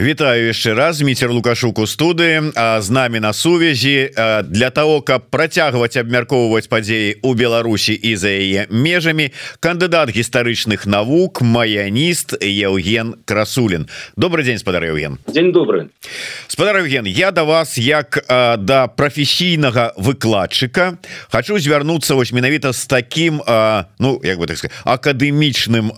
Вітаю яшчэ раз міцер лукашуку студы з намі на сувязі для того каб працягваць абмяркоўваць падзеі у Беларусі і за яе межамі кандыдат гістарычных навук маяніст Еўген красулін. Добрый день спадар Еўген. День добрый спадар Евген я да вас як да прафесійнага выкладчыка хочу звярнуцца вось менавіта з таким ну як бы так сказать акадэмічным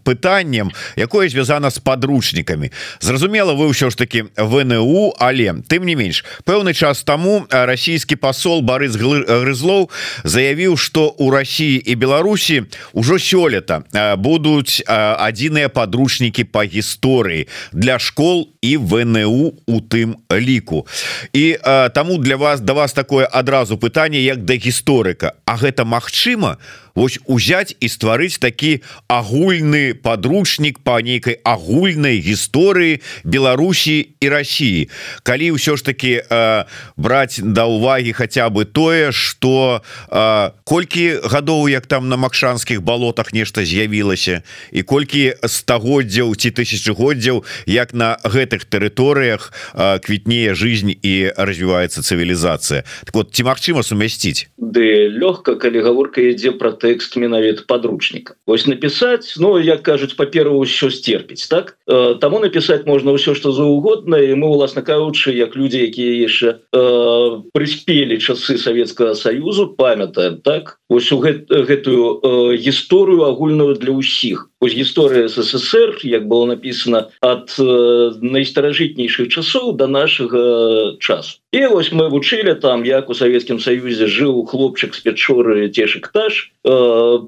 пытаннем якое звязана з подручнікамі зразумела зразумела вы ўсё ж таки ВНУ але тым не менш пэўны час таму расійскі посол Барыс грызлоў заявіў что у России і Беларусі ўжо сёлета будуць адзіныя подручнікі по гісторыі для школ і ВНУ у тым ліку. І таму для вас да вас такое адразу пытанне як да гісторыка. А гэта Мачыма у вось узять і стварыць такі агульны подручнік по нейкай агульнай гісторыі Беларусі і России калі ўсё ж таки э, браць да увагі хотя бы тое что э, колькі гадоў як там на макшанскіх балотах нешта з'явілася і колькі стагоддзяў ці тысячагоддзяў як на гэтых тэрыторыях э, квітнее жизнь і развіваецца цывілізацыя. Так вот ці магчыма сумясціць? Ды лёгка калі гаворка ідзе про тэкст менавіта подручніка вось написать Ну як кажуць па-перу ўсё стерпіць так? Э, таму написать можна ўсё что заўгодна і мы уласна кажучы як людзі якія яшчэ э, прыспелі часы Савецкага союзу памятаем так? Ось у гэт, гэтую э, гісторыю агульную для ўсіх. Ось гісторыя ссср як было написано от э, найстаражытнейшых часоў до нашага часу. І вось мы вучылі там як у Савецкім союзе жыў хлопчык з пячоры цешек таж э,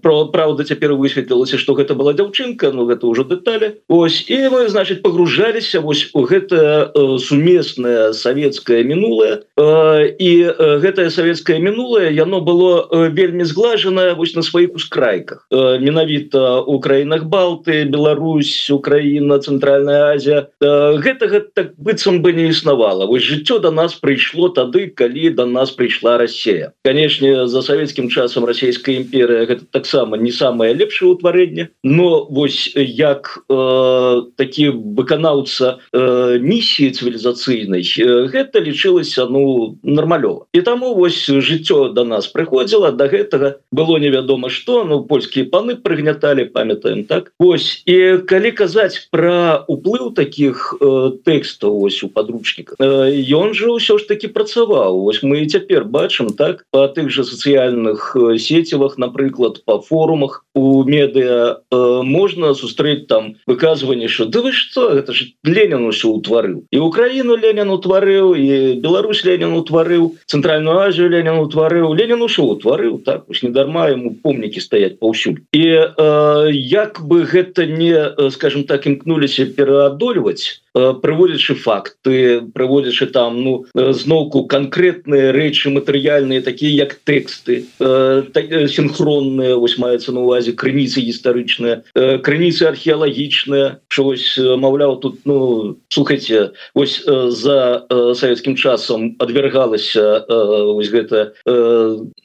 Праўда цяпер высветлілася что гэта была дзяўчынка Ну гэта ўжо дэталі. Ось і мы значит погружаліся вось у гэта э, сумеснае савецкае мінулае. Э, і э, гэтае савецкае мінулае яно было э, вельмі зглажанае вось на сваіх ускрайках. Э, менавіта у краінах балты Беларусь Украіна цэнтральная Азія. Э, гэтага так быццам бы не існавала. Вось жыццё до нас прыйшло тады калі до нас прыйшла Россия канешне за савецкім часам расійская імперыя гэта таксама не самое лепшее утварэнне но вось як э, такі выканаўца э, місіі цывілізацыйнай э, гэта лічылася ну нармалёва. І таму вось жыццё до нас прыходзіла до гэтага было невядома что ну польскія паны прыгняталі памятаем так? Ось і калі казаць про уплыў таких э, тэкстаў ось у подручніках ён э, же ўсё ж таки працаваў. Ось мы цяпер бачым так по тых же сацыяльных э, сецівах напрыклад по форумах у медыа э, можна сустрэць там выказванне что да вы что? Это ж Ленін усё утварыў і Украіну Ленін утварыў і Беларусь Ленін утварыў цэнтральную Азію Ленін утварыў Ленін ушо утварыў так ось недарма ему помнікі стаять паўсюль і э, як бы гэта не э, скажем так імкнуліся пераадольваць Э, прыводзячы факты прыводзячы там ну э, зноўку конкретныя рэчы матэрыяльныя такія як тэксты э, синхронныя вось маецца на увазе крыніцы гістарычныя крыніцы археалагічныя чогось маўляў тут ну слухайте ось за савецкім часам адвергалася ось гэта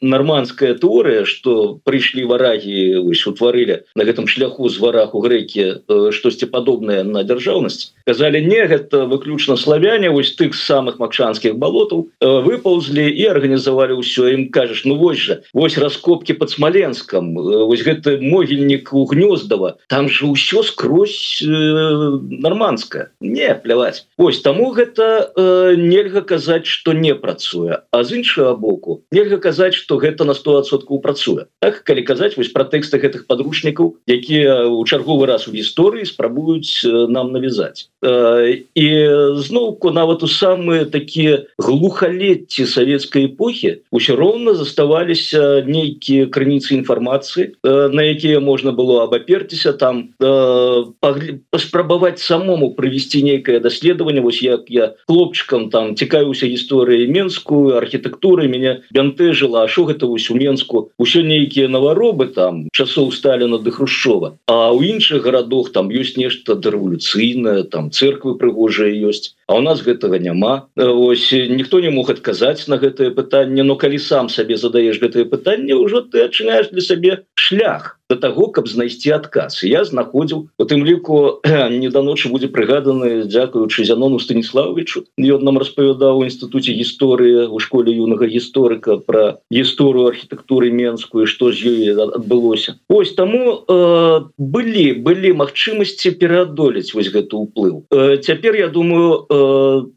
нарманская тэорыя что прыйшлі варагі вось утварылі на гэтым шляху з варах у грэкі штосьці падобнае на дзяржаўнасць казалі не гэта выключна славяне вось тых самых макшанскіх балотаў э, выпаўзлі і арганізавалі ўсё ім кажаш ну вось жа вось раскопки под смоленском э, вось гэты могільнік у гнёздава там же ўсё скрозь э, нормандская не пляваць ось таму гэта э, нельга казаць что не працуе. А з іншага боку нельга казаць что гэта на 100соткаў працуе. Так калі казаць вось пра тэксты гэтых подручнікаў якія у чарговы раз у гісторыі спрабуюць нам навязаць. Э, і зноўку нават у самыя такія глухалетці савецкай эпохі ўсё роўна заставаліся нейкія крыніцы інфармацыі на якія можна было абаперціся там паспрабаваць самому прывесці нейкае даследаванне. Вось як я хлопчыкам там цікаюся гісторыяй менскую архітэктуры мяне бянтэжыла А що гэта вось у менску? Ўсё нейкія наваробы там часоў сталіна ды хрушчова. А ў іншых гарадах там ёсць нешта дэрэвалюцыйнае там церква церквы прыгожыя ёсць а у нас гэтага няма. Ось ніхто не мог адказаць на гэтае пытанне но калі сам сабе задаеш гэтае пытанне ўжо ты адчынаешь для сабе шлях до того каб знайсці адказ. Я знаходзіў у тым ліку не да ночы будзе прыгаданы дзякуючы зянону станіславовичу ён нам распавядаў у інстытуце гісторыі у школе юнага гісторыка про гісторыю архітэктуры менскую что з ёй адбылося. Ось таму э, былі былі магчымасці пераадолець вось гэты ўплыў. Э, цяпер я думаю э,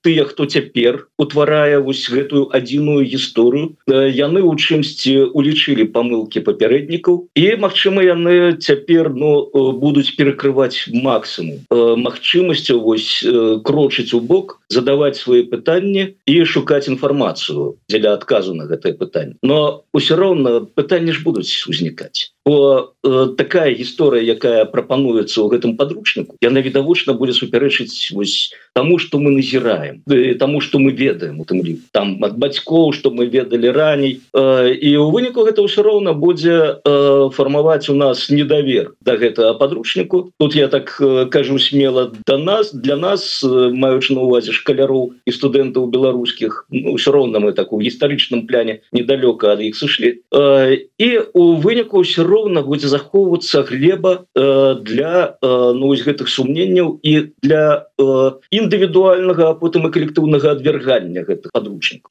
тыя хто цяпер утварае вось гэтую адзіную гісторыю. Э, яны у чымсьці улічылі памылки папярэднікаў і Мачыма яны цяпер ну будуць перакрываць максимум магчымасцяў вось крочыць у бок задаваць свои пытанні і шукаць інфармацыю дзеля адказу на гэтае пытанне. Но ўсё роўна пытанні ж будуць узнікаць бо э, такая гісторыя якая прапануецца ў гэтым подручніку яна відавочна будзе супярэчыць вось тому что мы назіраем тому что мы ведаем у тым лі там ад бацькоў что мы ведалі раней. Э, і у выніку гэта ўсё роўна будзе э, фармаваць у нас недавер до да гэтага подручніку. Тут я так э, кажу смело до да нас для нас э, маючы на увазе шкаляроў і студэнтаў беларускіх ну, ўсё роўна мы так у гістарычным пляне недалёка ад іх сышлі. Э, і у выніку ўсё роўна будзе захоўвацца глеба э, для э, ну, гэтых сумненняў і для э, індывідуальнага а потым і калектыўнага адвергання гэтых подручнікаў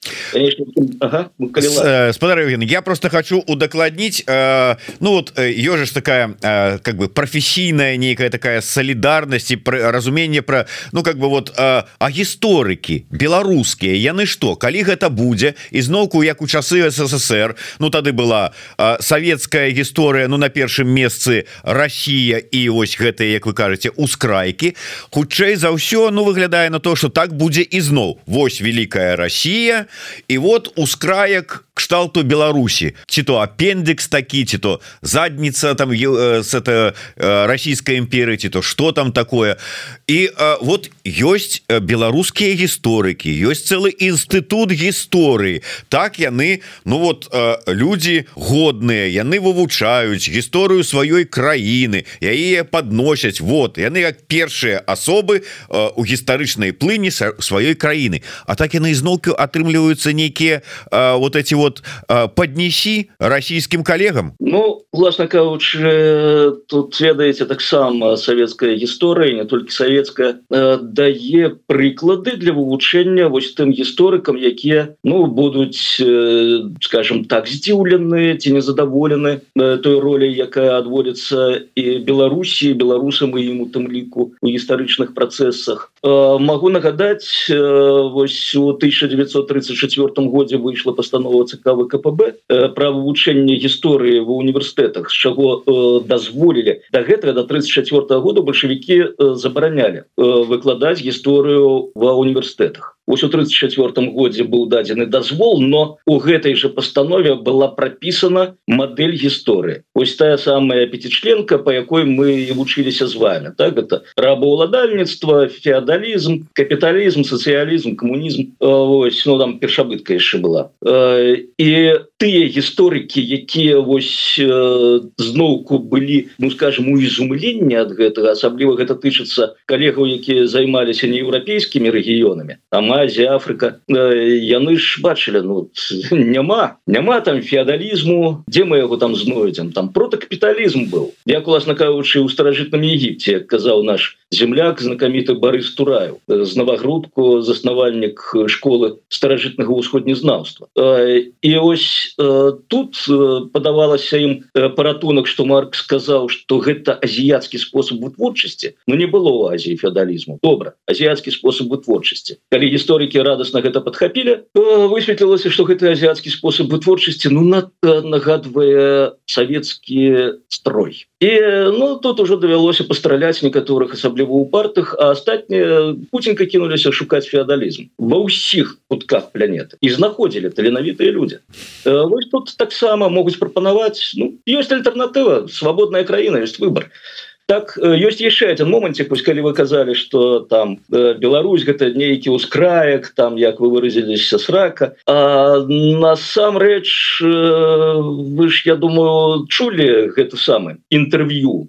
ага, э, я просто хочу удакладніць э, ну вот ёжа ж такая э, как бы професійная нейкая такая солідарнасць і разуменне про ну как бы вот э, а гісторыкі беларускія яны что калі гэта будзе ізноўку як у часы ссср ну тады была э, савецкая гісторыя гісторыя ну на першым месцы Росія і ось гэтыя як вы кажаце ускрайкі. Хутчэй за ўсё ну выглядае на то что так будзе ізноў. Вось великкая Россия і вот ускраек кшталту Беларусі ці то апендекс такі ці то задніца там э, с это э, расійская імперы ці то что там такое. І э, вот ёсць беларускія гісторыкі ёсць цэлы інстытут гісторыі так яны ну вот люди годныя яны вывучаюць гісторыю сваёй краіны яе подносяць вот яны як першыя асобы у гістарычнай плыні сваёй краіны А так яны ізноўку атрымліваюцца нейкія вот эти вот вот поднеси российским коллегам. Ну власна кажучы тут ведаеце таксама советская гісторыя не только советская. Дае прыклады для вывучэння вось тым гісторыкам якія ну будуць скажем так здзіўлены ці незадаволены той роли якая адводится і беларусі беларусам і ім у тым ліку у гістарычных працэсах могу нагадаць вось у 1934 годзе выйшла постанова ЦК ВКПБ э, пра вывучэнне гісторыі ва універсітэтах з чаго э, дазволілі да гэтага до 34 -го года бальшавікі э, забаранялі выкладаць гісторыю ва універсітэтах ось у 34 годзе быў дадзены дазвол но у гэтай же постанове была пропісана модель гісторыі. Ось тая самая пятичленка по якой мы вучыліся з вами так? Это рабоўладальніцтва феодалізм капіталізм сацыялізм коммунізм ось ну там першабытка яшчэ была. І тыя гісторыкі якія вось зноўку былі ну скажем у изумленне ад гэтага асабліва гэта тычыцца калегаў якія займаліся нееўрапейскімі рэгіёнамі там Азія Афрыка яны ж бачылі ну няма няма там феодалізму. Дзе мы яго там знойдзем? Там протакапіталізм быў. Як уласна кажучы у старажытным Егіпце казаў наш земляк знакаміты Барыс тураю з новогрудку заснавальнік школы старажытнага ўсходнезнаўства і ось тут падавалася ім паратунак что Марк сказаў что гэта азіяцкі спосаб вытворчасці. Но не было у Азіі феодалізму. Добра азіяцкі спосаб вытворчасці. Калі есть гісторыкі радостно гэта подхапілі высветлілася что гэты азіяцкі способ вытворчасці ну на нагадвае савецкі строй. І ну тут уже давялося пастраляць некаторых асабліва у партах а астатнія путинка кінуліся шукаць феодалізм ва ўсіх кутках планеты. І знаходзілі таленавітыя люди. Вось тут таксама могуць прапанаваць ну, ёсць альтэрнатыва свабодная краіна есть выбор так ёсць яшчэ один момантик пусть калі вы казалі что там Беларусь гэта нейкі ускраек там як вы выразіліся срака. Насамрэч вы ж я думаю чулі гэта самы інтэрв'ю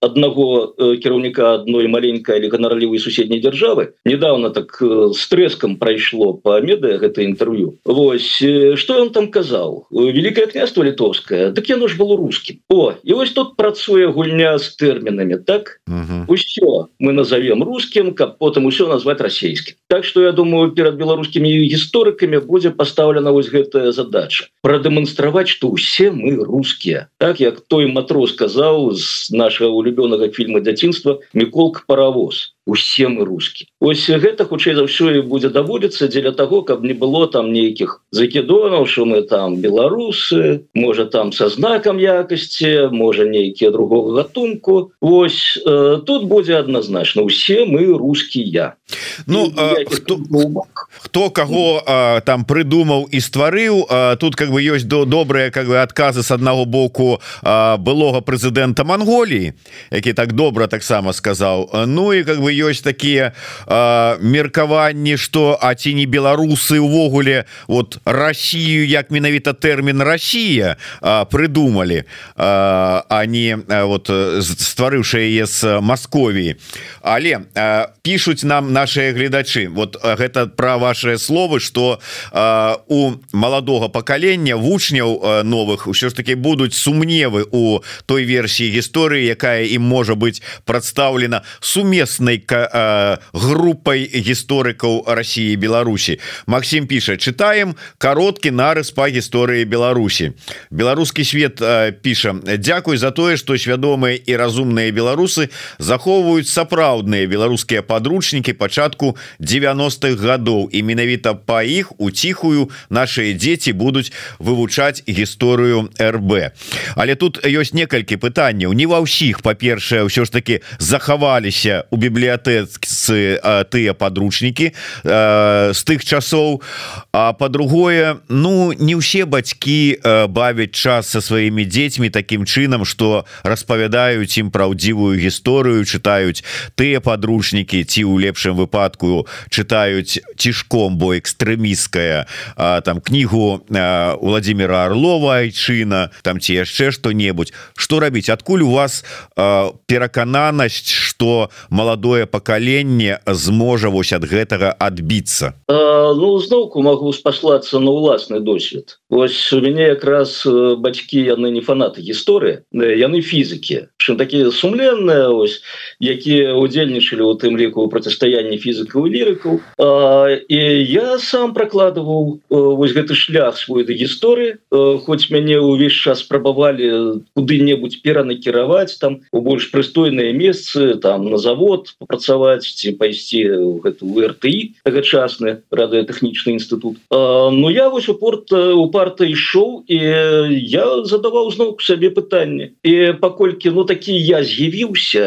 аднаго кіраўніка одной маленькой или ганарлівой суседняй державы. Недавно так с трэском прайшло по медыа гэта інтэрв'ю Вось что он там казаў великое княство літовское так яно ж было русским О і вось тут працуе гульня с тэрмінамі так усё мы назовем русским каб потым усё назвать расійскім Так что я думаю перад беларускімі гісторыкамі будзе поставлена вось гэтая задача продемонстраваць что усе мы русские. Так як той матрос сказаў з нашего улюбёнага фільма дзяцінства міколк паровоз усе мы рускі ось гэта хутчэй за ўсё і будзе даводіцца дзеля того каб не было там нейкіх закидонаў что мы там беларусы можа там со знаком якасці можа нейкія другого гатунку. Ось э, тут будзе адназначна усе мы рускія. Ну хто, хто кого а, там прыдумаў і стварыў тут как бы ёсць до добрыя как бы адказы с аднаго боку а, былога прэзідэнта Манголії які так добра таксама сказаў. Ну і как бы ёсць такія меркаванні что а ці не беларусы увогуле вот Россию як менавіта тэрмін Россия прыдумалі они вот стварыўшы яе з Масковіі але пишутць нам наши гледачы. Вот гэта про ваши словы что у маладога пакалення вучняў новых ўсё ж таки будуць сумневы у той версіі гісторыі якая ім можа быть прадстаўлена сумеснай групай гісторыкаў России Беларусі. Максим піша читаем кароткі нарыс по гісторыі Беларусі беларускі свет піша Дякуй за тое что свядомыя і разумныя беларусы захоўваюць сапраўдныя беларускія подручнікі пачатку 90-х гадоў і менавіта па іх у ціхую наши дзеці будуць вывучаць гісторыю РБ але тут ёсць некалькі пытанняў. Не ва ўсіх па-першае ўсё ж таки захаваліся у бібліятэцы тыя подручнікі з тых часоў. А по-другое Ну не ўсе бацькі бавяць час со сваімі дзецьмі таким чынам что распавядаюць ім праўдзівую гісторыю чытаюць тыя подручнікі ці ў лепшым выпадку чытаюць цішком бо экстрэміская там кнігу Владимира Орлова айчына там ці яшчэ что-небудзь что рабіць? Адкуль у вас перакананасць что маладое пакаленне зможа вось ад гэтага адбіцца. Ну зноўку могу спаслацца на ўласны досвед Вось у мяне якраз бацькі яны не фанаты гісторыі яны фізікі чым такія сумленныя ось якія удзельнічалі у тым ліку процістаянні фізікаў лірыкаў і я сам прокладываў вось гэты шлях свой да гісторыі хоць мяне ўвесь час спрабавалі куды-небудзь перанакіраваць там у больш прыстойныя месцы там на завод папрацаваць ці пайсці гэту рТ тагачасны радыётэхнічны інстытут Ну я вось упорт у парта ішоў і я задаваў зноў сабе пытанне і паколькі ну такі я з'явіўся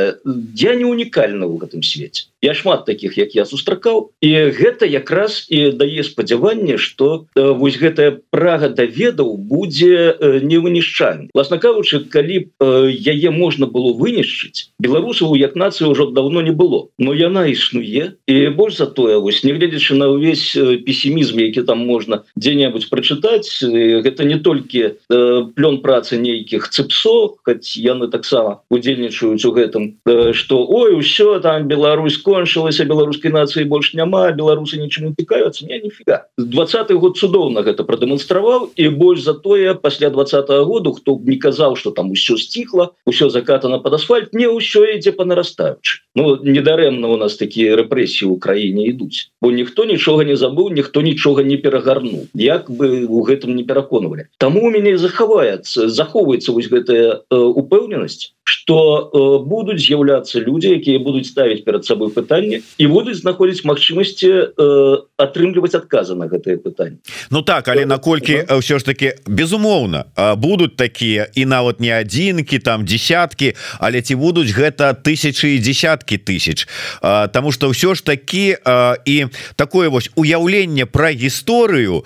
я не унікальна ў гэтым свеце я шмат таких як я сустракаў. І гэта якраз і дае спадзяванне что вось гэтая прага даведаў будзе не вынішчаем власна кажучы калі б яе можна было вынішчыць беларусаў як нацыі ўжо давно не было. Но яна існуе. І больш за тое вось нягледзячы на ўвесь пессімізм які там можна дзе-небудзь прачытаць гэта не толькі плён працы нейкіх цыпсо хоць яны таксама удзельнічаюць у гэтым что ой усё там беларуску скончылася беларускай нацыі больш няма беларусы нічым пікаюцца не ніфіга двадцатый год цудоўна гэта прадэманстраваў і больш за тое пасля двадцатого году хто б не казаў что там усё сціхла усё закатана под асфальт не ўсё ідзе по нарастаючы Ну недарэмна у нас такія рэпрэсіі ў краіне ідуць бо ніхто нічога не забыў ніхто нічога не перагарнуў як бы у гэтым не пераконвалі. Таму у мяне захаваецца захоўваецца вось гэтая упэўненасць что э, будуць з'яўляцца людзі якія будуць ставіць перад сабой пытанне і будуць знаходзіць магчымасці э, атрымліваць адказы на гэтае пытанне Ну так але наколькі да. ўсё ж таки безумоўна будуць такія і нават не адзінкі там десяткі але ці будуць гэта тысячи і десяткі тысяч? Таму что ўсё ж такі і такое вось уяўленне пра гісторыю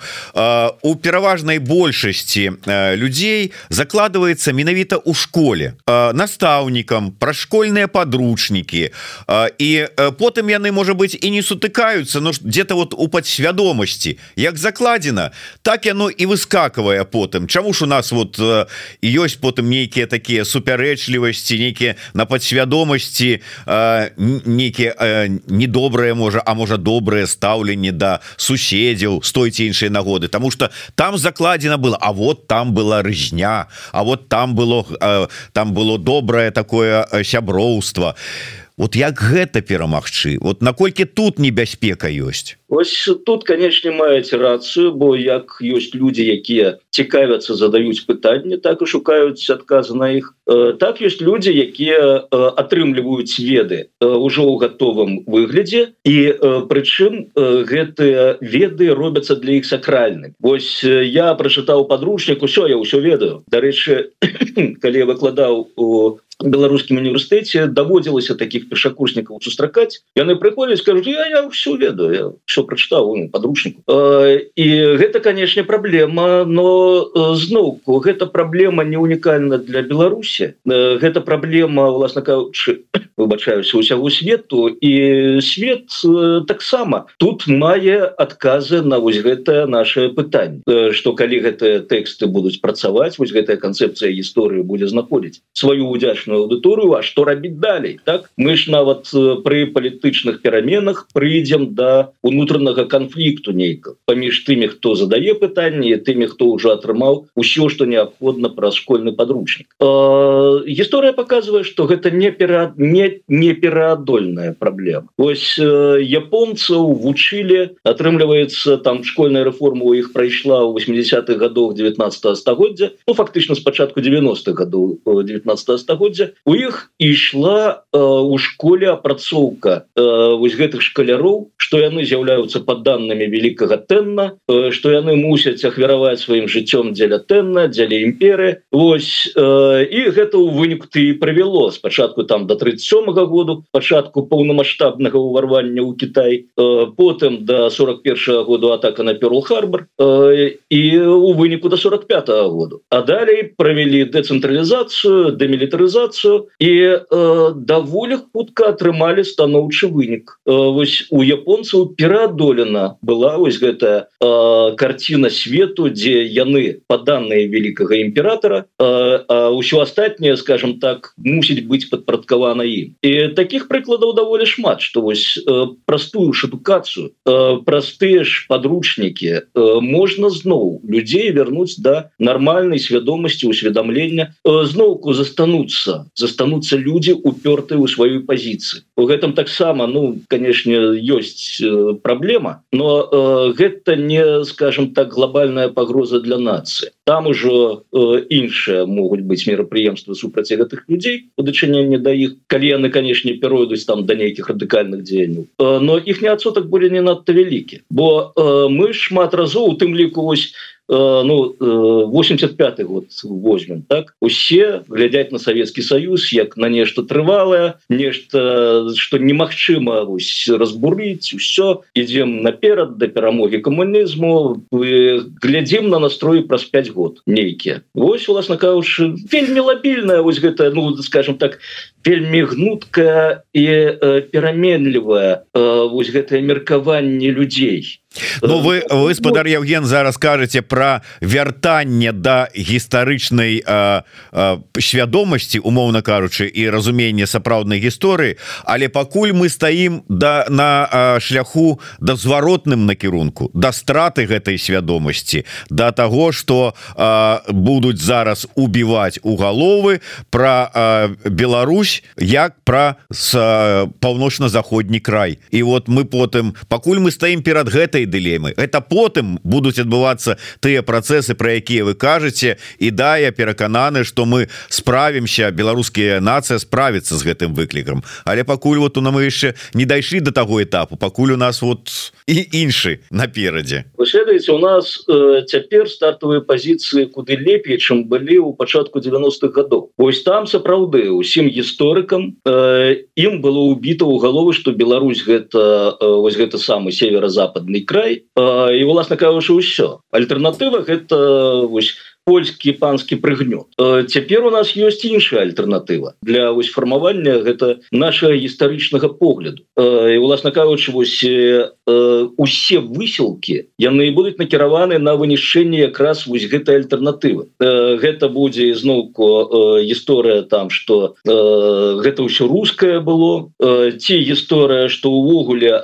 у пераважнай большасці людзей закладваецца менавіта у школе. Нас настаўнікам пра школьныя подручнікі і потым яны можа быть і не сутыкаюцца но где-то вот у подсвядомасці як закладзена так яно і выскакивае потым Чаму ж у нас вот ёсць потым нейкія такія супярэчлівасці нейкія на подсвядомасці нейкія недобрыя можа а можа добрае стаўленне да суседзяў стойце іншыя нагоды. Таму что там закладзена было А вот там была рызня А вот там было там было добрае такое сяброўства вот як гэта перамагчы? Вот наколькі тут небяспека ёсць? Ось тут канешне маеце рацыю бо як ёсць людзі якія цікавяцца задаюць пытанне так і шукаюць адказы на іх. Так ёсць людзі якія атрымліваюць веды ўжо ў гатовым выглядзе. І прычым гэтыя веды робяцца для іх сакральны Вось я прачытаў подручнік усё я ўсё ведаю. Дарэчы калі выкладаў у беларускім універсітэце даводзілася таких першакурснікаў сустракаць яны прыходзяць скажу я, я все ведаю все прачытаў подручніку і гэта канешне праблема но зноўку гэта праблема не унікальна для беларусі гэта праблема власна кажучы выбачаюся усяго свету і свет таксама тут мае адказы на вось гэтае наше пытанне что калі гэтыя тэксты будуць працаваць вось гэтая канцэпцыя гісторыі будзе знаходзіць сваю удзяч палітычную аўдыторыю А што рабіць далей так? Мы ж нават пры палітычных пераменах прыйдзем да унутранага канфлікту нейка паміж тымі хто задае пытанне тымі хто ўжо атрымаў усё што неабходна праз школьны подручнік гісторыя показывае что гэта не перад не непераадольная праблема ось японцаў вучылі атрымліваецца там школьная рэформа у іх прайшла ў 80-х годах 19 стагоддзя ну фактычна спачатку 90-х годов 19 стагоддзя годзе у іх ішла э, у школе апрацоўка э, вось гэтых шкаляроў что яны з'яўляюцца под данными великкага тенна э, что яны мусяць ахвяраваць сваім жыццём дзеля тенна дзеля імперы Вось э, і гэта ў выніку ты прывяло спачатку там до 37 -го году пачатку поўнамасштабнага ўварвання ў Кітай э, потым до 41 -го году атака на перл-харбор э, і у выніку до 45 -го году а далей правялі дэцэнтралізацыю дэмілітарызацыю арганізацыю і э, даволі хутка атрымалі станоўчы вынік э, вось у японцаў пераадолена была вось гэтая э, карціна свету дзе яны па данные великкага імператора э, ўсё астатняе скажем так мусіць быць падпарадкавана ім. І таких прыкладаў даволі шмат что вось э, простую ж адукацыю э, простыя ж подручнікі э, можна зноў людзей вярнуць да нармальнай свядомасці усведамлення э, зноўку застануцца застануцца люди упёртыя ў сваёй пазіцыі у гэтым таксама ну конечно ёсць э, праблема но э, гэта не скажем так глобальная пагроза для нации. Там ужо э, іншыя могуць быць мерапрыемства супраць гэтых людзей у дачыненне да іх калі яны канешне перайдуць там да нейкіх радыкальных дзеянняў э, но іх не адсотак будзе не надта вялікі бо э, мы шмат разоў у тым ліку вось Э, ну 85 э, год возьмем так? Усе глядяць на Савецкі Саюз як на нешта трывалае нешта что немагчыма разбурыць усё. Ідзем наперад да перамогі камунізму глядзім на настрой праз 5 год нейкія. Вось уласна кажучы вельмі лабільная вось гэта ну скажем так вельмі гнуткая і э, пераменлівая э, вось гэтае меркаванне людзей. Ну вы вы спадар Евген зараз кажаце про вяртанне да гістарычнай свядомасці умоўна кажучы і разуменне сапраўднай гісторыі. Але пакуль мы стаім да на а, шляху да зваротным накірунку да страты гэтай свядомасці да таго что будуць зараз убіваць у галовы про Беларусь як пра с паўночна-заходні край. І вот мы потым пакуль мы стаім перад гэтай дылемы это потым будуць адбывацца тыя працэсы про якія вы кажаце. І да я перакананы что мы справімся беларускія нацыя справіцца з гэтым выклікам. Але пакуль вот у нам мы яшчэ не дайшлі до таго этапу пакуль у нас вот і іншы наперадзе. Выследуеце у нас э, цяпер стартовыя пазіцыі куды лепей чым былі ў пачатку 90-х годов Вось там сапраўды усім гісторыкам. Э, ім было убіта ў галовы что Беларусь гэта э, вось гэта самы северо-западный край. І власна кажучы ўсё альтэрнатыва гэта вось польскі панскі прыгнёт. Цяпер у нас ёсць іншая альтэрнатыва для вось фармавання гэта наша гістарычнага погляду. І уласна кажучы вось усе высілкі яны будуць накіраваны на вынішчэнне якраз вось гэтай альтэрнатывы. Гэта будзе ізноўку гісторыя там что гэта ўсё рускае было. Ці гісторыя что увогуле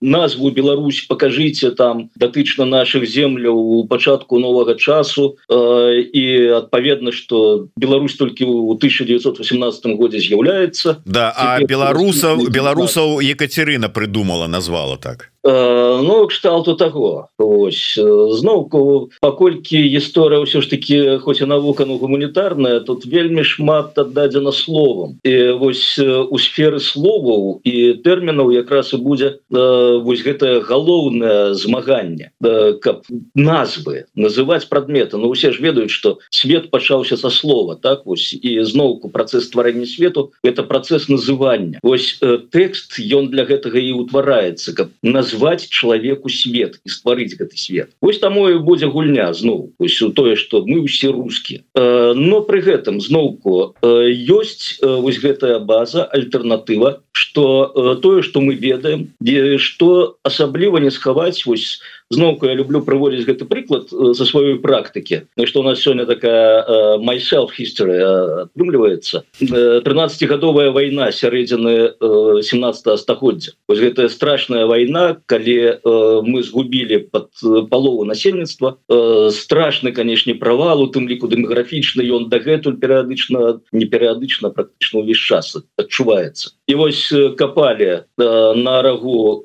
назву Беларусь покажите там датычна наших земляў у пачатку новага часу. І адпаведна что Беларусь толькі у 1918 годзе з'яўляецца. Да а беларусаў беларусаў Екатерина придумала назвала так. Э, ну кшталту таго. Ось зноўку паколькі гісторыя ўсё ж таки хоць і навука ну гуманітарная тут вельмі шмат аддадзена словам. І вось у сферы словаў і тэрмінаў якраз і будзе вось гэтае галоўнае змаганне каб назвы называць прадметы. Ну усе ж ведаюць что свет пачаўся са слова так вось і зноўку працэс стварэння свету это працэс называння. Ось тэкст ён для гэтага і утвараецца каб назвать назвать человеку свет и стварыць гэты свет. Ось таму и будзе гульня зноў ось тое что мы усе русские. Э, но при гэтым зноўку ёсць э, вось гэтая база альтэрнатыва что э, тое что мы ведаем что асабліва не схаваць вось зноўку я люблю проводзіць гэты прыклад за сваёй практыкі Ну что у нас сёння такая myself history атрымліваецца 13гадовая война сярэдзіны 17 стагоддзя вось гэтая страшная война калі э, мы згубілі под палову насельніцтва э, страшны канешне правал у тым ліку дэмаграфічны ён дагэтуль перыядычна не перыядычна практычна ўвесь час адчуваецца і вось капалі э, на рагу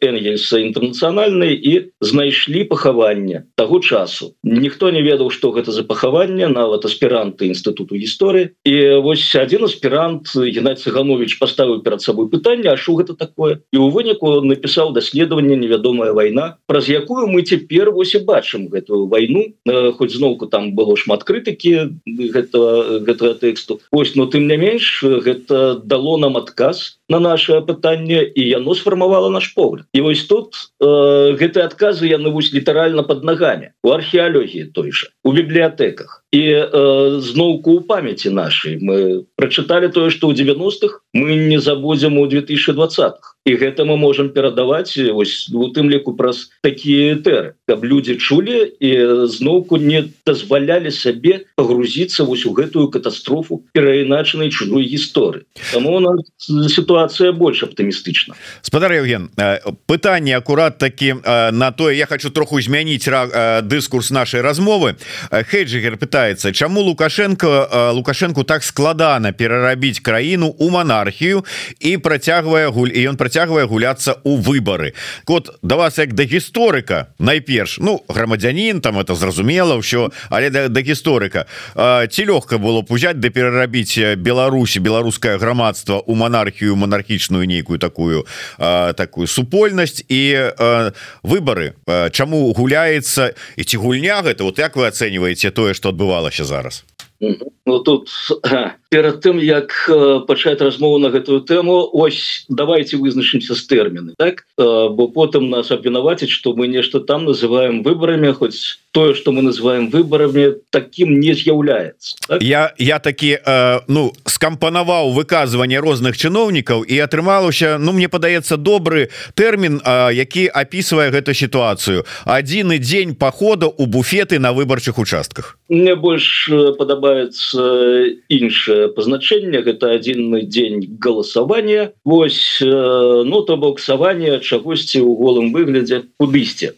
энгельса інтэрнацыянальнай і знайшлі пахаванне таго часу. Ніхто не ведаў что гэта за пахаванне нават аспіранты інстытуту гісторыі. І вось один аспірант геннадзь цыганович поставіў перад сабой пытанне А що гэта такое? І у выніку напісаў даследаванне невядомая вайна праз якую мы цяпер вось і бачым гэтую вайну. Хоць зноўку там было шмат крытыкі гэтага гэтага тэксту. Ось но тым не менш гэта дало нам адказ на наше пытанне і яно сфармавала наш погляд. І вось тут э, гэтыя адказы яны вось літаральна под нагамі у археалогіі той же у бібліятэках і э, зноўку у памяти нашай мы прачыталі тое что ў 90-х мы не забудзем у 2020х і гэта мы можем перадаваць ось у тым ліку праз такія тэры каб люди чулі і зноўку не дазвалялі сабе погрузіцца вось у гэтую катастрофу перайначанай чужой гісторыі. Там у нас сітуацыя больш аптымістычна. Спадар Евген пытанне акурат такі на тое я хочу троху змяніць дыскурс нашай размовы. Хейджигер пытается чаму лукашенко лукашенко так складана перарабіць краіну у монархію і працягвае гуль і ён працяг працягвае гуляцца у выборы? Код да вас як да гісторыка найперш ну грамадзянин там это зразумела ўсё але да, да гісторыка. Ці лёгка было пузяць да перарабіць Беларусі беларускае грамадства у монархію монархічную нейкую такую а, такую супольнасць і выборы? Чаму і ці гульня гэта? Вот як вы ацэньваеце тое что адбывалася зараз? Ну тут перад тым як пачаць размову на гэтую тэму ось давайте вызначымся з тэрміны так? Бо потым нас абвінаваціць что мы нешта там называем выбарамі хоць тое что мы называем выбарамі таким не з'яўляецца так? я я такі э, ну скампанаваў выказванне розных чыноўнікаў і атрымалася Ну мне падаецца добры тэрмін э, які опісвае гэту сітуацыю. Адзіны дзень похода у буфеты на выбарчых участках. Мне больш падабаецца іншае пазначэнне гэта адзінны дзень галасавання Вось ну то боксаванне чагосьці ў голым выглядзе. Кудысьці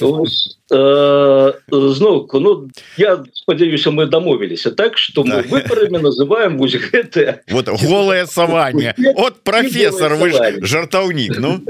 Э, зноўку ну я спадзяюся мы дамовіліся так что мы выборами называем вось гэты вот голое саванне от профессор вы жартаўнік ну.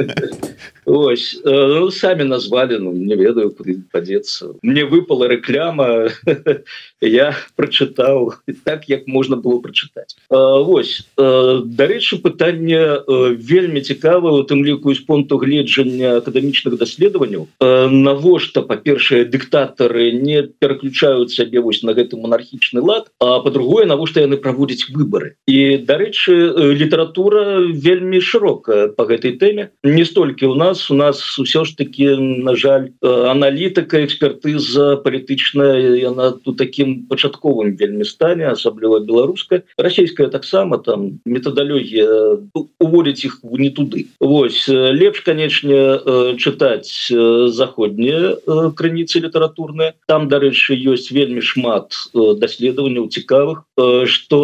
Ось э, ну, самі назвали ну не ведаю куды падзецца мне выпала рэкляма я прачытаў так як можна было прачытаць Вось дарэчы пытанне вельмі цікава у тым ліку з понту гледжання акадэмічных даследаванняў навошта па па-першае дыктатары не пераключаюць сябе вось на гэты монархічны лад а по-другое навошта яны праводзяць выборы і дарэчы літаратура вельмі шырокая по гэтай тэме. Не столькі у нас у нас усё ж таки на жаль аналітыка экспертыза палітычная яна тут таким пачатковым вельмі стане асабліва беларуская. Расійская таксама там метадалогія уводіць іх не туды. Вось лепш канечне чытаць заходнія крыніцы літаратурныя там дарэчы ёсць вельмі шмат даследаванняў цікавых что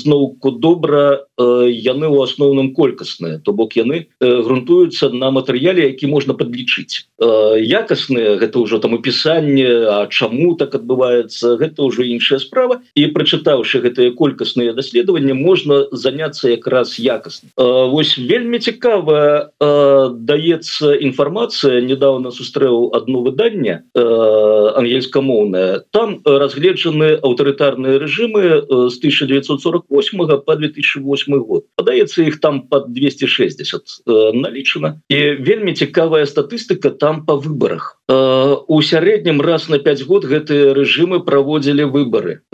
зноўку добра яны у асноўным колькасныя то бок яны грунтуюцца на матэрыяле які можна подлічыць якасныя гэта ўжо там опісанне А чаму так адбываецца гэта ўжо іншая справа. І прачытаўшы гэтыя колькасныя даследаванні можна заняться якраз якасна. Вось вельмі цікава даецца інфармацыя недавно сустрэў одно выданне ангельскамоўная там разгледжаны аўтарытарныя рэжымы з 1948 по 2008 год. Падаецца іх там под 260 налічана і вельмі цікавая статыстыка там по выборах у сярэднім раз на 5 год гэтыя рэжымы праводзілі выборы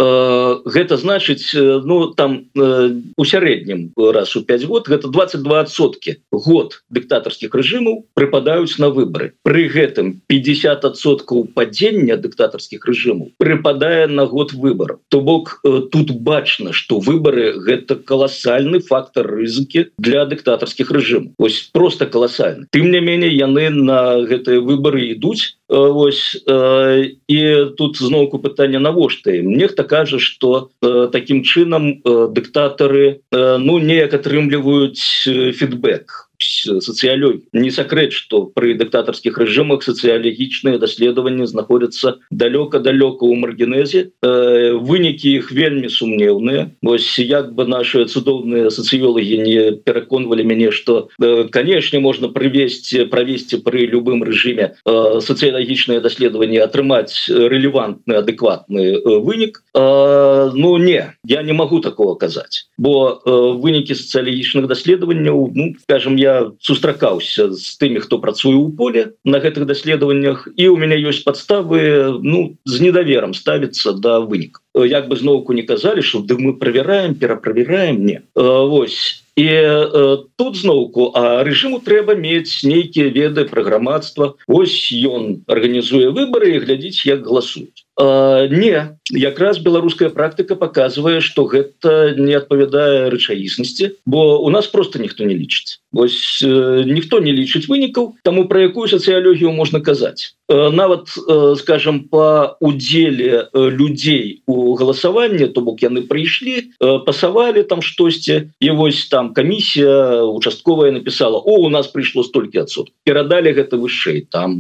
гэта значыць ну там у сярэднім раз у 5 год гэта 22сотки год дыктатарскіх рэжымаў прыпадаюць на выборы при гэтым 50соткаў падзення дыктатарскіх рэжымаў прыпадае на год выбор то бок тут бачна что выборы гэта каласальны фактор рызыкі для дыктатарскіх рэжым ось просто каласальны. Тым не менее яны на гэтыя выборы ідуць Вось і тут зноўку пытання навошта нехта кажа что таким чынам дыктатары ну неяк атрымліваюць фідбэк социалёй не сакрэт что при дыктатарскіх рэжымах сацыялагічныя даследаванні знаходзяцца далёка-далёка у маргенезе э, вынікі іх вельмі сумнеўныя вось як бы наши цудоўныя сацыёлагі не пераконвалі мяне что э, канешне можна прывесці правесці при любым рэжыме э, сацыялагічныя даследаванні атрымаць рэлевантны адэкватны э, вынік э, ну не я не могу такого казаць бо э, вынікі сацыялагічных даследаванняў ну скажем я сустракаўся з тымі хто працуе ў поле на гэтых даследаваннях і у мяне ёсць падставы ну з недаверам ставіцца да вынік як бы зноўку не казалі что ды мы правяраем пераправяраем не. Вось. І тут зноўку а рэжыму трэба мець нейкія веды пра грамадства. Ось ён арганізуе выборы і глядзіць як галасуюць не якраз беларуская практыка показывае что гэта не адпавядае рэчаіснасці бо у нас просто ніхто не лічыць. Вось ніхто не лічыць вынікаў таму пра якую сацыялогію можна казаць. Нават скажем по удзеле людзей у галасаванне то бок яны прыйшлі пасавалі там штосьці і вось там камісія участковая написала о у нас прыйшло столькі адсот перадалі гэта вышэй там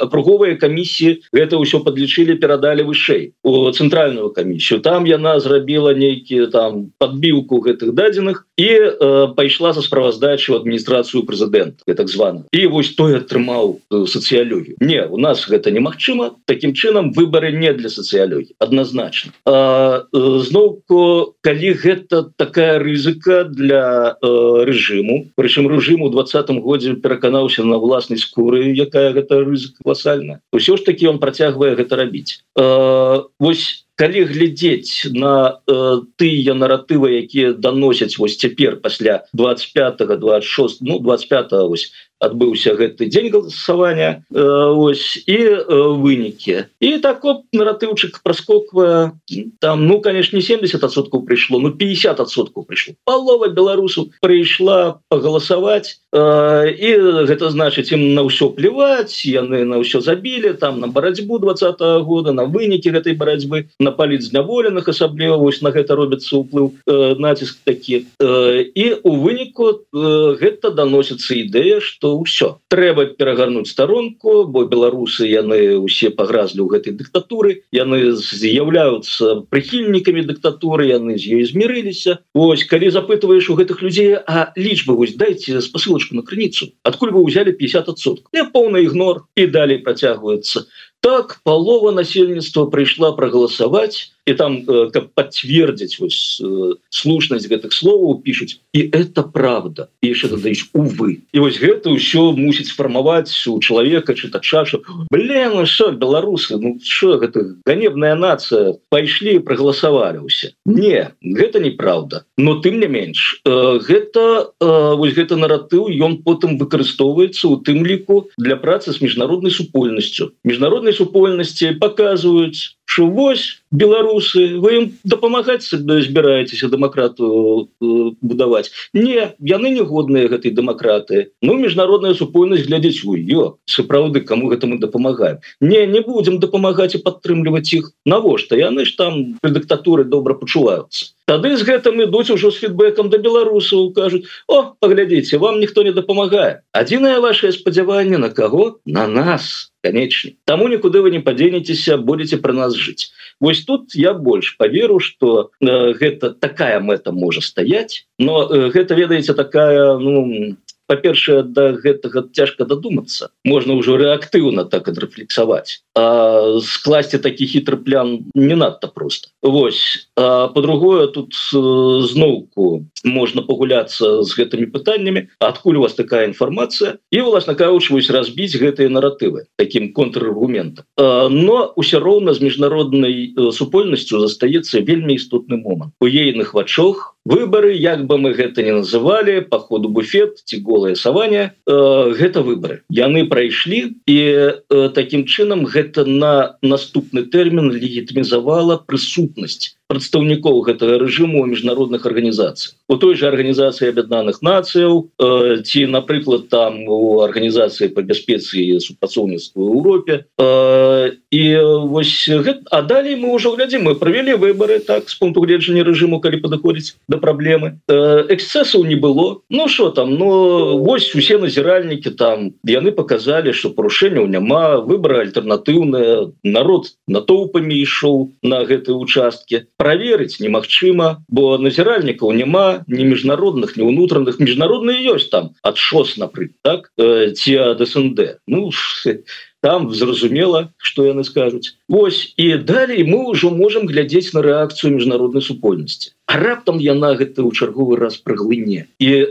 акруговыя камісіі гэта ўсё подлічылі перад перадалі вышэй. У цэнтральную камісію там яна зрабіла нейкі там подбіўку гэтых дадзеных і э, пайшла за справаздачу адміністрацыю прэзідэнта так звана і вось той атрымаў э, сацыялогію. Не у нас гэта немагчыма. Таким чынам выборы не для сацыялогіі адназначна. Э, зноўку калі гэта такая рызыка для э, рэжыму прычым рэжыму двадцатым годзе пераканаўся на власнай скуры якая гэта рызыка колосальна ўсё ж таки он працягвае гэта рабіць. Э, вось калі глядзець на э, тыя наратывы якія даносяць вось цяпер пасля 25 26 ну 25 ось адбыўся гэты дзень галасавання э, ось і э, вынікі. І так наратыўчык праскоквае там ну конечно 70соткаў прыйшло ну 50соткаў прыйшло. Палова беларусаў прыйшла пагаласаваць э, і гэта значыць ім на ўсё плеваць яны на ўсё забілі там на барацьбу двадца -го года на вынікі гэтай барацьбы на паліць зняволеных асабліва вось на гэта робіцца ўплыў э, націск такі. Э, і у выніку э, гэта даносіцца ідэя что ўсё. Трэба перагарнуць старонку бо беларусы яны усе пагразлі ў гэтай дыктатуры. Яны з'яўляюцца прыхільнікамі дыктатуры яны з ёй змірыліся. Вось калі запытываешь у гэтых людзей а лічбы вось дайте спасылочку на крыніцу адкуль вы ўзялі 50сот я поўны ігнор. І далей працягваецца. Так палова насельніцтва прыйшла прагаласаваць і там каб подцвердзіць вось слушнасць гэтых словаў пишутць і это правда і яшчэ дадаюць увы і вось гэта ўсё мусіць сфармаваць у чалавека чытача блин що беларусы ну что гэта ганебная нация пайшлі прогаласавалі ўсе не гэта неправда. Но тым не менш гэта вось гэта наратыў ён потым выкарыстоўваецца у тым ліку для працы з міжнароднай супольнасцю міжнароднай супольнасці показваюць что вось беларусы вы ім дапамагаць збіраецеся дэмакрату э, будаваць. Не яны негодныя гэтай дэмакраты. Ну міжнародная супольнасць глядзець у ее сапраўды кому гэта мы дапамагаем? Не не будем дапамагаць і падтрымліваць іх. Навошта? Яны ж там пры дыктатуры добра пачуваюцца. Тады з гэтым ідуць ужо с фідбэкам да беларусаў кажуць о паглядзіце вам ніхто не дапамагае. Адзінае ваше спадзяванне на каго? На нас канечне таму нікуды вы не падзенецеся будете про нас жыць Вось тут я больш поверу что э, гэта такая мэта можа стаять но э, гэта ведаеце такая ну па-першае да гэтага цяжка дадумацца. Можна ўжо рэактыўна так адрефлексаваць. Скласці такі хітры план не надта просто Вось. По-другое тут э, зноўку можна пагуляцца з гэтымі пытаннямі адкуль у вас такая інфармацыя і власна кажучваюсь разбіць гэтыя наратывы таким контраргументам. Но ўсё роўна з міжнароднай э, супольнасцю застаецца вельмі істотны момант. У ейных вачох выборы як бы мы гэта не называлі по ходу буфет ці голае саванне э, гэта выборы. Яны прайшлі і э, таким чынам гэта на наступны тэрмін легітымізавала прысутнасць прадстаўнікоў гэтага рэжыму міжнародных арганізацый у той же арганізацыі аб'яднаных нацыяў э, ці напрыклад там у арганізацыі по бяспецы супрацоўніцтва Еўропе э, і вось гэта, а далей мы ўжо глядзім мы правялі выборы так з пункту гледжання рэжыму калі падыходзіць да праблемы э, эксцэсаў не было. Ну что там ну вось усе назіральнікі там яны показалі что парушэнняў няма выбора альтэрнатывы актыўная народ натоўпамі ішоў на гэтай участке проверыць немагчыма бо назіральнікаў няма ні міжнародных ні ўнутраных. Міжнародныя ёсць там ад шос напрыклад так? Э, ці ДСНД ну там зразумела что яны скажуць Вось і далей мы ўжо можемм глядзець на рэакцыю міжнароднай супольнасці. Раптам яна гэта ў чарговы раз праглыне. І э,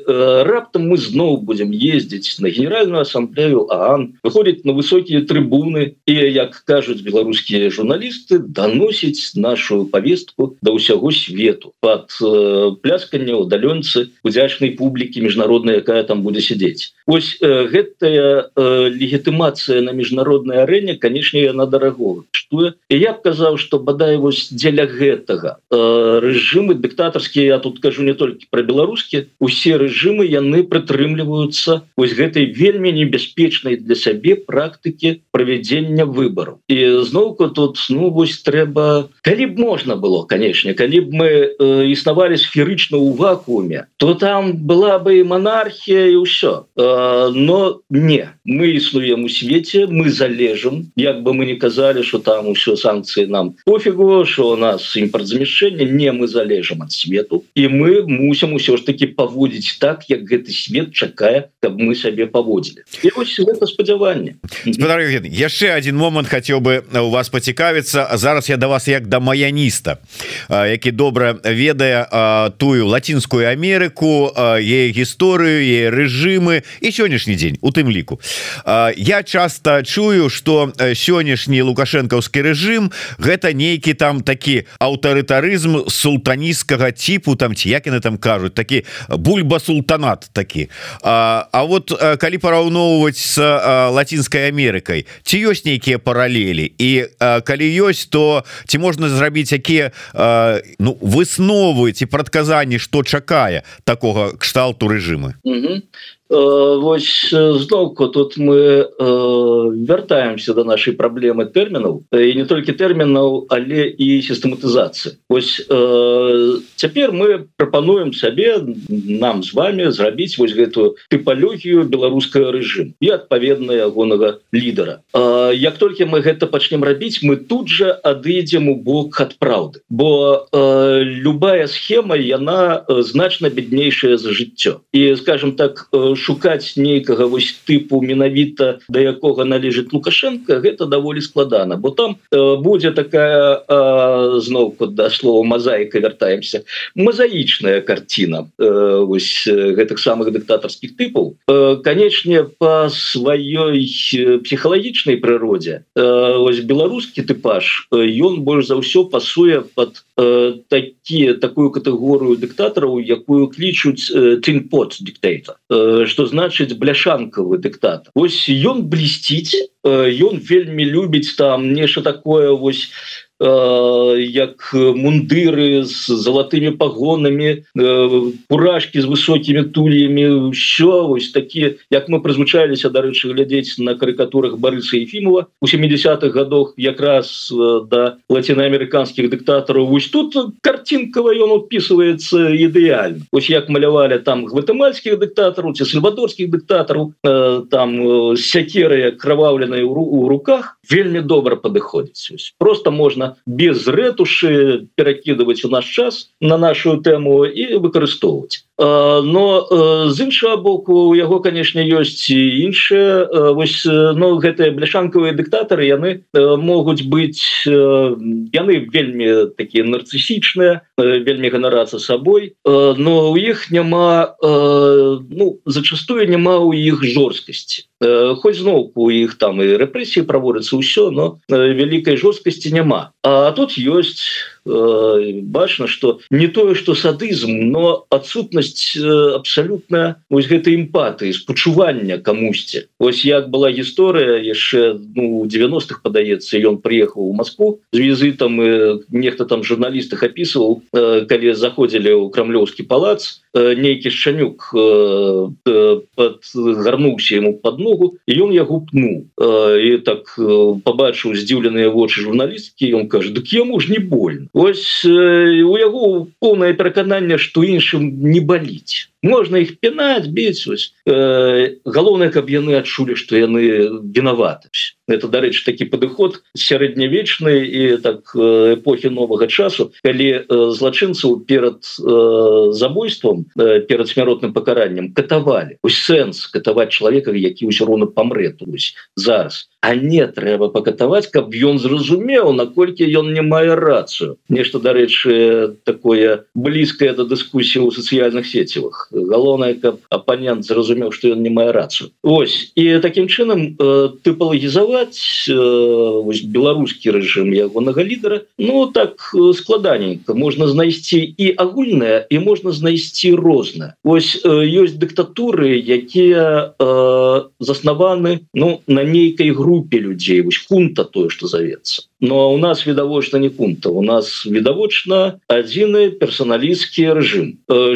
раптам мы зноў будзем ездзіць на генеральную ассамблею аан выходзіць на высокія трыбуны і як кажуць беларускія журналісты даносіць нашу повестку да ўсяго свету под э, плясканне удалёнцы удзячнай публікі міжнародная якая там будзе сядзець. Ось э, гэтая э, легітымацыя на міжнароднай арэне канешне яна дарагова что я б казаў что бадай вось дзеля гэтага. Э, рэжымы дыктатарскія я тут кажу не толькі про беларускі усе рэжымы яны прытрымліваюцца вось гэтай вельмі небяспечнай для сябе практыкі правядзення выбору і зноўку тут ну вось трэба калі б можна было канешне калі б мы э, існавалі сферычна ў вакууме то там была бы і монархія і ўсё. Э, но не. Мы існуем у свеце мы залежым. Як бы мы не казалі что там усё санкцыі нам. Пофігу что у нас імпартзамяшчэнне не мы залежым ад свету і мы мусім усё ж таки паводзіць так як гэты свет чакае каб мы сабе паводзілі спадзяванне яшчэ один момант хацеў бы у вас пацікавіцца зараз я да вас як да маяніста які добра ведае тую лацінскую Амерыку е гісторыю е рэжымы і сённяшні дзень у тым ліку. Я часто чую что сённяшні лукашэнкаўскі рэжым. Гэта нейкі там такі аўтарытарызм султаністка нейкага типу там ці як яны там кажуць такі бульба султанат такі. А, а вот калі параўноўваць с лацінскай Амерыкай ці ёсць нейкія паралелі? І а, калі ёсць то ці можна зрабіць якія ну высновы ці прадказанні што чакае такога кшталту -hmm. Э, вось зноўку тут мы э, вяртаемся до нашай праблемы тэрмінаў і не толькі тэрмінаў але і сістэматызацыі ось э, цяпер мы прапануем сабе нам з вами зрабіць вось гэтую тыпалогію беларускага рэжым і адпаведна ягонага лідара э, як толькі мы гэта пачнем рабіць мы тут же адыдзем у бок ад праўды бо э, любая схема яна значна беднейшая за жыццё і скажем так что шукаць нейкага вось тыпу менавіта да якога належыць лукашенко гэта даволі складана. Бо там э, будзе такая э, зноўку да слова мазаіка вяртаемся мазаічная картина э, вось гэтых самых дыктатарскіх тыпаў. Э, канечне по сваёй псіхалагічнай прыродзе э, вось беларускі тыпаж ён больш за ўсё пасуе под э, такія такую катэгорыю дыктатараў якую тынпот э, дыктейта э, что значыць бляшанкавы дыктатор ось ён блісціць ён вельмі любіць там нешта такое вось Э, як мундыры з залатымі пагонамі пурашки з высокімі тульями. Що ось такі як мы прызвычаліся дарэчы глядзець на карыкатурах барыса ефімова у 70-х годах якраз да лацінаамерыканскіх дыктатараў. Вось тут картинкава ён упісваецца ідэальна. Ось як малявалі там гватэмальскіх дыктатараў ці сальвадорскіх дыктатараў там сякерыя кроваўленыя у руках. Вельмі добра падыходзіць. Просто можна без рэтуши перакидывать у наш час на нашу тэму і выкарыстоўваць но з іншага боку у яго канешне ёсць іншыя вось но гэтыя бляшанкавыя дыктатары яны могуць быць яны вельмі такія нарцысічныя вельмі ганарацца сабой но у іх няма ну зачастую няма ў іх жорсткасці. Хоть зноўку у іх там і рэпрэсіі праводзяцца ўсё но вялікай жорсткасці няма. А тут ёсць бачна что не тое что садызм но адсутнасць э, абсолютно вось гэтай эмпатыі спачування камусьці. Ось як была гісторыя яшчэ ну 90-х падаецца ён приехал у Москву з візітам нехта там журналістах опісываў э, калі заходзілі ў крамлёўскі палац нейкі шчанюк гарнуўся ему под ногу і ён яго пнул і так побачыў здзіўленыя вочы журналісткі ён кажа дык яму ж не больно ось у яго поўнае перакананне што іншым не баліць можна их пінаць біць э, галоўнае каб яны адчулі што яны вінаватыся это дарэчы такі падыход сярэднявечны і так эпохі новага часу калі э, злачынцаў перад э, забойством э, перад смяротным пакараннем катавалі ось сэнс катаваць чалавека які ўсё роўна памрэ тусь зараз. А не трэба пакатаваць каб ён зразумеў наколькі ён не мае рацыю. Нешта дарэчы такое блізкае да дыскусіі ў сацыяльных сецівах галоўнае каб апанент зразумеў што ён не мае рацыю. Ось і таким чынам э, тыпалагізаваць э, беларускі рэжым ягонага лідара ну так э, складаненько можна знайсці і агульнае і можна знайсці рознае. Ось э, ёсць дыктатуры якія э, заснаваны ну на нейкай групе людзей. Вось кунта тое что завецца но у нас відавочна не пункта у нас відавочна адзіны персаналісцкі рэжым.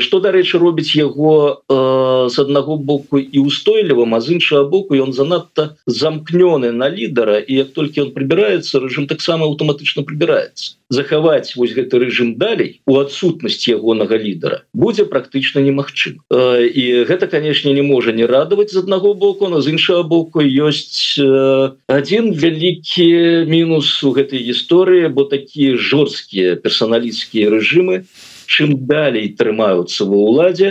Что дарэчы робіць яго с аднаго боку і устойлівым а з іншага боку ён занадта замкнёны на лідара і як толькі он прыбіраецца рэжым таксама аўтаматычна прыбіраецца захаваць вось гэты рэжым далей у адсутнасць ягонага лідара будзе практычна немагчым і гэта канешне не можа не радаваць з аднаго боку но з іншага боку ёсць один вялікі мінус у гэтай гісторыі бо такія жорсткія персаналісцкія рэжымы чым далей трымаюцца ва ўладзе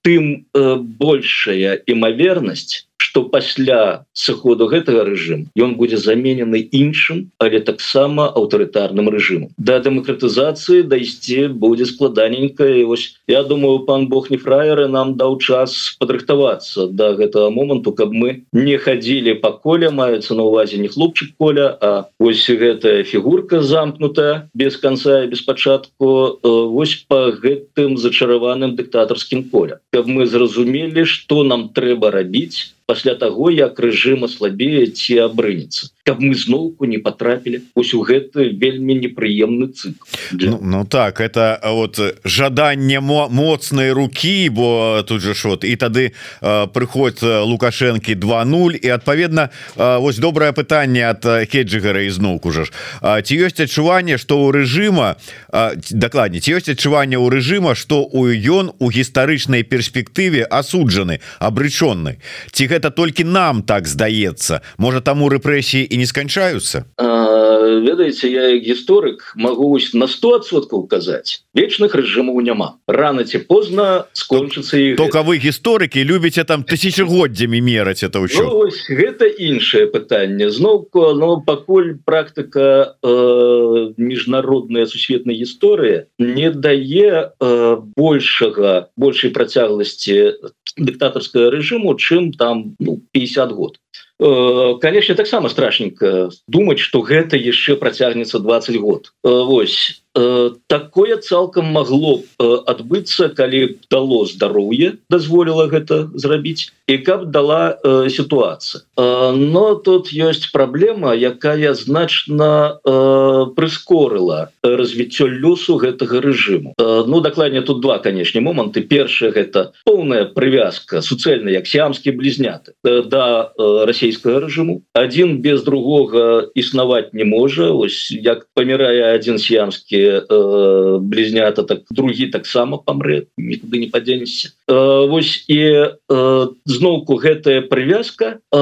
тым большая імавернасць что пасля сыходу гэтага рэжым ён будзе заменены іншым але таксама аўтарытарным рэжымом да дэмакратызацыі дайсці будзе складаненька і вось я думаю пан Бог не фраеры нам даў час падрыхтавацца до да гэтага моманту каб мы не хадзілі па коле маецца на увазе не хлопчык коля а ось гэтая фігурка замкнутая без конца без пачатку вось по гэтым зачараваным дыктатарскім коля каб мы зразумелі что нам трэба рабіць пасля того як рэжым аслабее ці абрынецца каб мы зноўку не потрапілі ось у гэты вельмі непрыемны цикл для... ну, ну так это вот жаданне моцнай руки бо тут же вот і тады прыход лукашэнкі 20 і адпаведна ось добрае пытанне от хеджигара ізноўку же ці ёсць адчуванне что у рэжыма дакладней ці ёсць адчуванне у рэжыма что у ён у гістарычнай перспектыве асуджаны абрычонны? Ці гэта толькі нам так здаецца? Можа таму рэпрэсіі і не сканчаюцца ведаеце я гісторык могу на 100соткаў казаць вечных рэжымаў няма. Рано ці позна скончыцца і только вы гісторыкі любіце там тысячагоддзямі мераць это ўсё. Ну, гэта іншае пытанне. Зноўку но пакуль практыка э, міжнародная сусветная гісторыя не дае э, большага большай працягласці дыктатарскага рэжыму чым там ну, 50 год. Э, конечно таксама страшненько думать что гэта яшчэ процягнется 20 год. Э, Вось Э, такое цалкам могло э, адбыцца калі дало здароўе дазволіла гэта зрабіць і каб дала э, сітуацыя но тут ёсць праблема якая значна прыскорыла развіццё лёсу гэтага рэжыму. Ну дакладнее тут два канешне моманты. Першае гэта поўная прывязка суцэльна як сіамскі блізняты да расійскага рэжыму. Один без другога існаваць не можа. Ось як памірае один сіамскі э, блізнята так другі таксама памрэ нікуды не падзенешся. Э, Вось і э, зноўку гэтая прывязка э,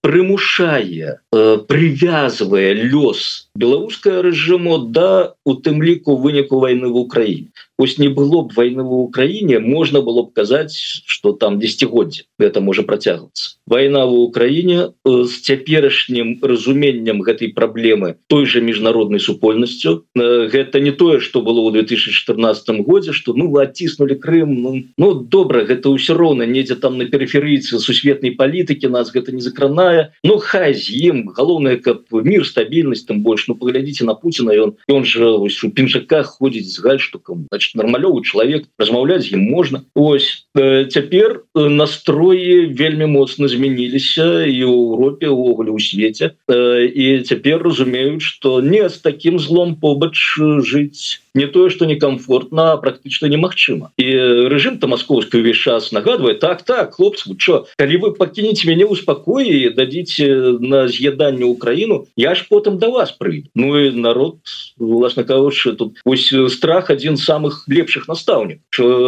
прымушае э, прывязвае лёс беларускае рэжыму да у тым ліку выніку войны в Украіне ось не было б войны в Украіне можна было б казаць что там десятгоддзе это можа працягвацца война в Украіне э, цяперашнім разуменнем гэтай праблемы той же міжнароднай супольнасцю э, гэта не тое что было ў 2014 годзе что ну вы оттиснули Крым ну, ну добра гэта ўсё роўна недзе там на перыферыйцы сусветнай палітыкі нас гэта не закранае Ну хай з ім галоўнае каб мир стабільнасць там больш ну паглядзіце на Пуціна ён он же ось, у пінжаках ходзіць з гальштукам значит нармалёвы чалавек размаўляць з ім можна ось э, цяпер э, настроі вельмі моцна змяніліся і ў Европе увогуле ў свеце э, і цяпер разумеюць что не з таким злом побач жыць не тое что некомфортно практычна немагчыма і режим то московскі увесь час нагадывает так так хлопцы что калі вы покинете мяне ў спакоі дадзіце на з'яданне Украіну я ж потым до вас пры Ну і народ власна кажучы тут ось страх один з самых лепшых настаўнік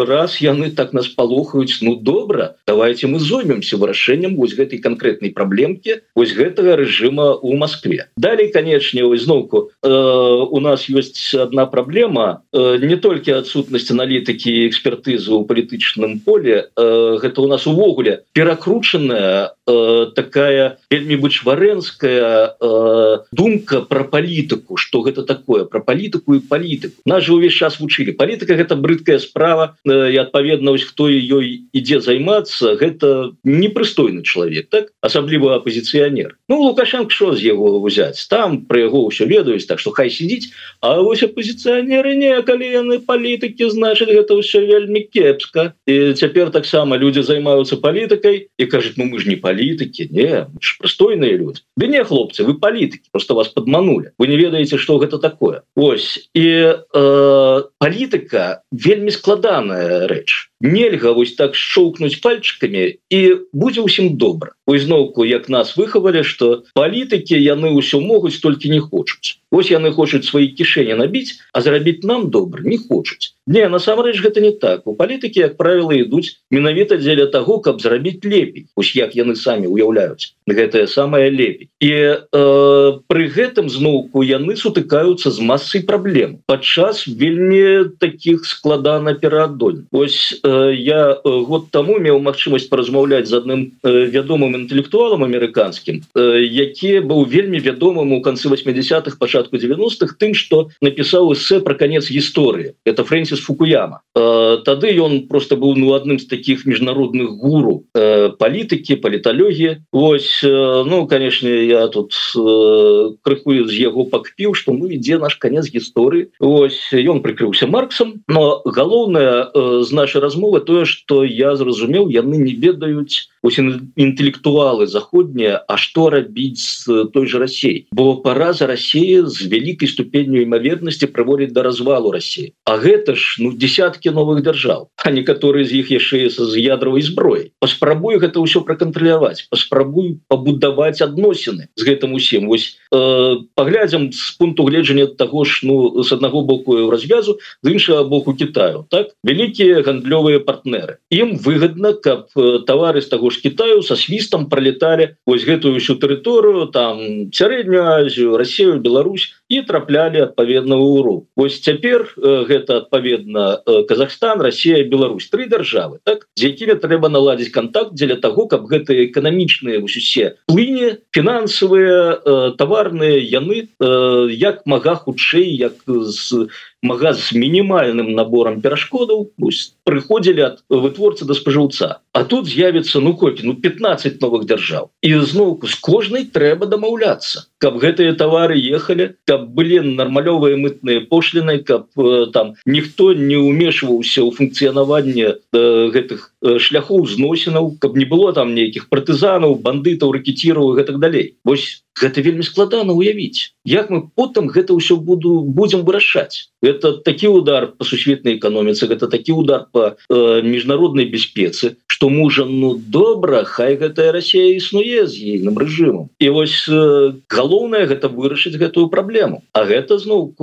раз яны так нас палохаюць Ну добра давайте мы зоймемся вырашэннем вось гэтай конкретной праблемки ось гэтага режима у Москве. Далей канечне зноўку э, у нас есть одна проблема э, не толькі адсутнасць аналітыкі экспертызы ў палітычным поле э, гэта у нас увогуле перакручаная э, такая вельмі бычварэнская думка про палітыку что гэта такое про палітыку і палітыку нас же увесь час вучылі палітыка гэта брыдкая справа і адпаведна вось хто ёй ідзе займацца гэта непрыстойны чалавек так? Асабліва апозіцыянер Ну лукашенко що з яго взять? Там про яго ўсё ведаюць так что хай сидзіць А вось апозіцыянер не калі яны палітыкі значит гэта ўсё вельмі кепска і цяпер таксама люди займаюцца палітыкай і кажуць ну мы ж не палітыкі не прыстойныя люди. Ды не хлопцы вы палітыкі просто вас подманули. Вы не ведаеце что гэта такое. Ось. І э, палітыка вельмі складаная рэч нельга вось так шоўкнуць пальчыкамі і будзе ўсім добра. Зноўку як нас выхавалі что палітыкі яны ўсё могуць толькі не хочуць. Ось яны хочуць свои кішэні набіць а зрабіць нам добра не хочуць. Не насамрэч гэта не так. У палітыкі як правіла ідуць менавіта дзеля того каб зрабіць лепей. Ось як яны самі уяўляюць гэтае самае лепей. І э, пры гэтым зноўку яны сутыкаюцца з масай праблем падчас вельмі таких складана перадоль ось э, я э, год таму меў магчымасць паразмаўляць з адным э, вядомым інтэлектуалам амерыканскім э, які быў вельмі вядомым у канцы 80-х пачатку 90-х тым что напісаў эсэ про конец гісторыі это фрэнсі Фрэнсіс Фукуяма. Э, тады ён просто быў ну адным з таких міжнародных гуру э, палітыкі паліталогіі Вось э, ну канешне я тут крыхую з яго пакпіў што мы ідзе наш конец гісторыі Вось ён прыкрыўся марксом но галоўнае з нашай размовы тое что я зразумеў яны не ведаюць інтэлектуалы заходнія А што рабіць з той же Росей бо параза России з вялікай ступенню імавернасці праводіць до развалу России. А гэта ж ну десяткі новых дзяржаў а некаторыя з іх яшчэ з ядравай зброі паспрабую гэта ўсё пракантраляваць паспрабую пабудаваць адносіны з гэтым усім вось э, паглядзім з пункту гледжання таго ж ну з аднаго боку развязу з іншага боку Китаю. Так вялікія гандлёвыя партнеры. Ім выгодна каб э, тавары з таго ж Китаю со свистом пролетали вось гэтую всю тэрыторыю там сярэднюю Азію Россию Беларусь і траплялі адпаведна уру Вось цяпер э, гэта адпаведна э, Казахстан Россия Беларусь три державы так з якімі трэба наладзіць контакт дзеля того каб гэтыя эканамічныя усе плыне фінансавыя э, таварныя яны як мага хутчэй як з мага з мінімальным набором перашкодаў прыходзілі ад вытворцы да спажыўца. А тут з'явіцца ну копі ну 15 новых дзяржаў. І зноўку з кожнай трэба дамаўляцца каб гэтыя товары ехалі каб былі нармалёвыя мытныя пошліны каб э, там ніхто не ўмешваўся ў функцыянаванне э, гэтых э, шляхоў зносінаў каб не было там нейкіх партызанаў бандытаў рэкетіраў гэтак далей. Восьось гэта вельмі складана уявіць як мы потым гэта ўсё буду будзем вырашаць. Это такі удар по сусветнай эканоміцы гэта такі удар по э, міжнароднай бяспецы что мужа ну добра хай гэтая Россия існуе з ейным рэжымом і вось э, галоўнае гэта вырашыць гэтую праблему. А гэта зноў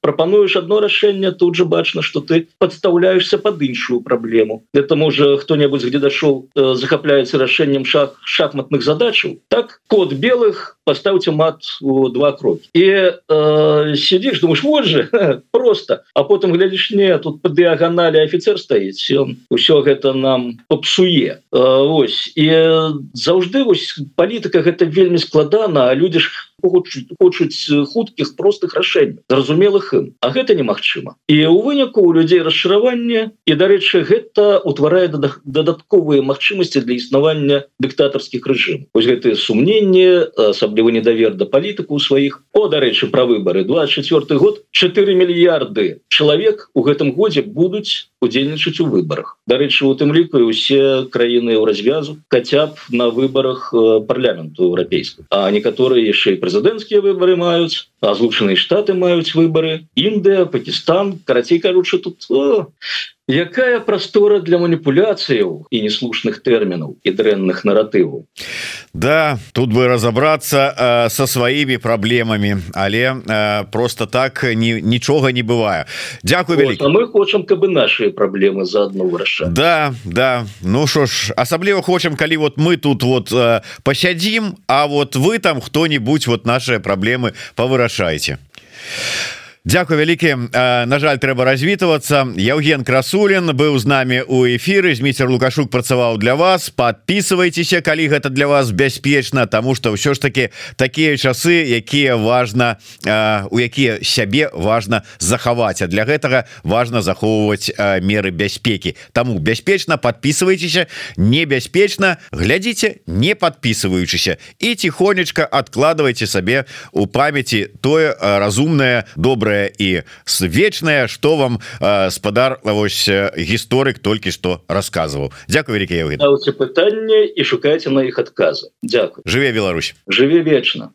прапануеш одно рашэнне тут же бачна что ты подставляешься под іншую праблему. Это можа хто-небудзь где дашоў э, захапляецца рашэннем шах шахматных задачаў так код белых поставьте мат у два кроки. И э, сидишь думаешь вот же просто. А потом глядишь не тут по диагонали офицер стоит он все это нам попсуе. Э, ось. И заўжды вось политика это вельмі складана а люди ж хочуць хочуць хуткіх простых рашэнняў. Зразумелых ім. А гэта немагчыма. І у выніку у людзей расчараванне і дарэчы гэта утварае дадатковыя магчымасці для існавання дыктатарскіх рэжым ось гэтые сумненні асабліва недавер да палітыку сваіх. О дарэчы пра выборы 24 год 4 мільярды чалавек у гэтым годзе будуць удзельнічаць у выборах дарэчы у тым ліку усе краіны ў развязу хотя б на выборах парламенту еўрапейска а некаторыя яшчэ і прэзідэнцкія выборы маюць а злучаныя штаты маюць выборы Індыя Пакістан карацей кажучы тут о, якая прастора для маніпуляцыяў і неслушных тэрмінаў і дрэнных наратываў. Да тут бы разобрацца э, со сваімі праблемамі але э, просто так ні, нічога не бывае. Дякую вялікі. мы хочам каб наши праблемы заодно вырашаць Да да. Ну що ж асабліва хочам калі вот мы тут вот э, пасядзім А вот вы там хто-нибудь вот наши праблемы павырашайце а Дякую вялікі. На жаль трэба развітвацца. Евген красулин быў з намі у эфиры зміцер лукашук працаваў для вас. Подписывайтеся калі гэта для вас бяспечна тому что ўсё ж таки такія часы якія важно у якія сябе важно захаваць. А для гэтага важно захоўваць меры бяспекі. Тому бяспечна подписывайтеся небяспечна глядзіце не подписываючыся і тихонечка откладывайте сабе у памяти тое разумное доброе добрае і вечнае что вам э, спадар вось гісторык толькі што рассказываў. Дякую вялікі пытанне і шукайце на іх адказы. Дякую жыве Беларусь. Жыве вечна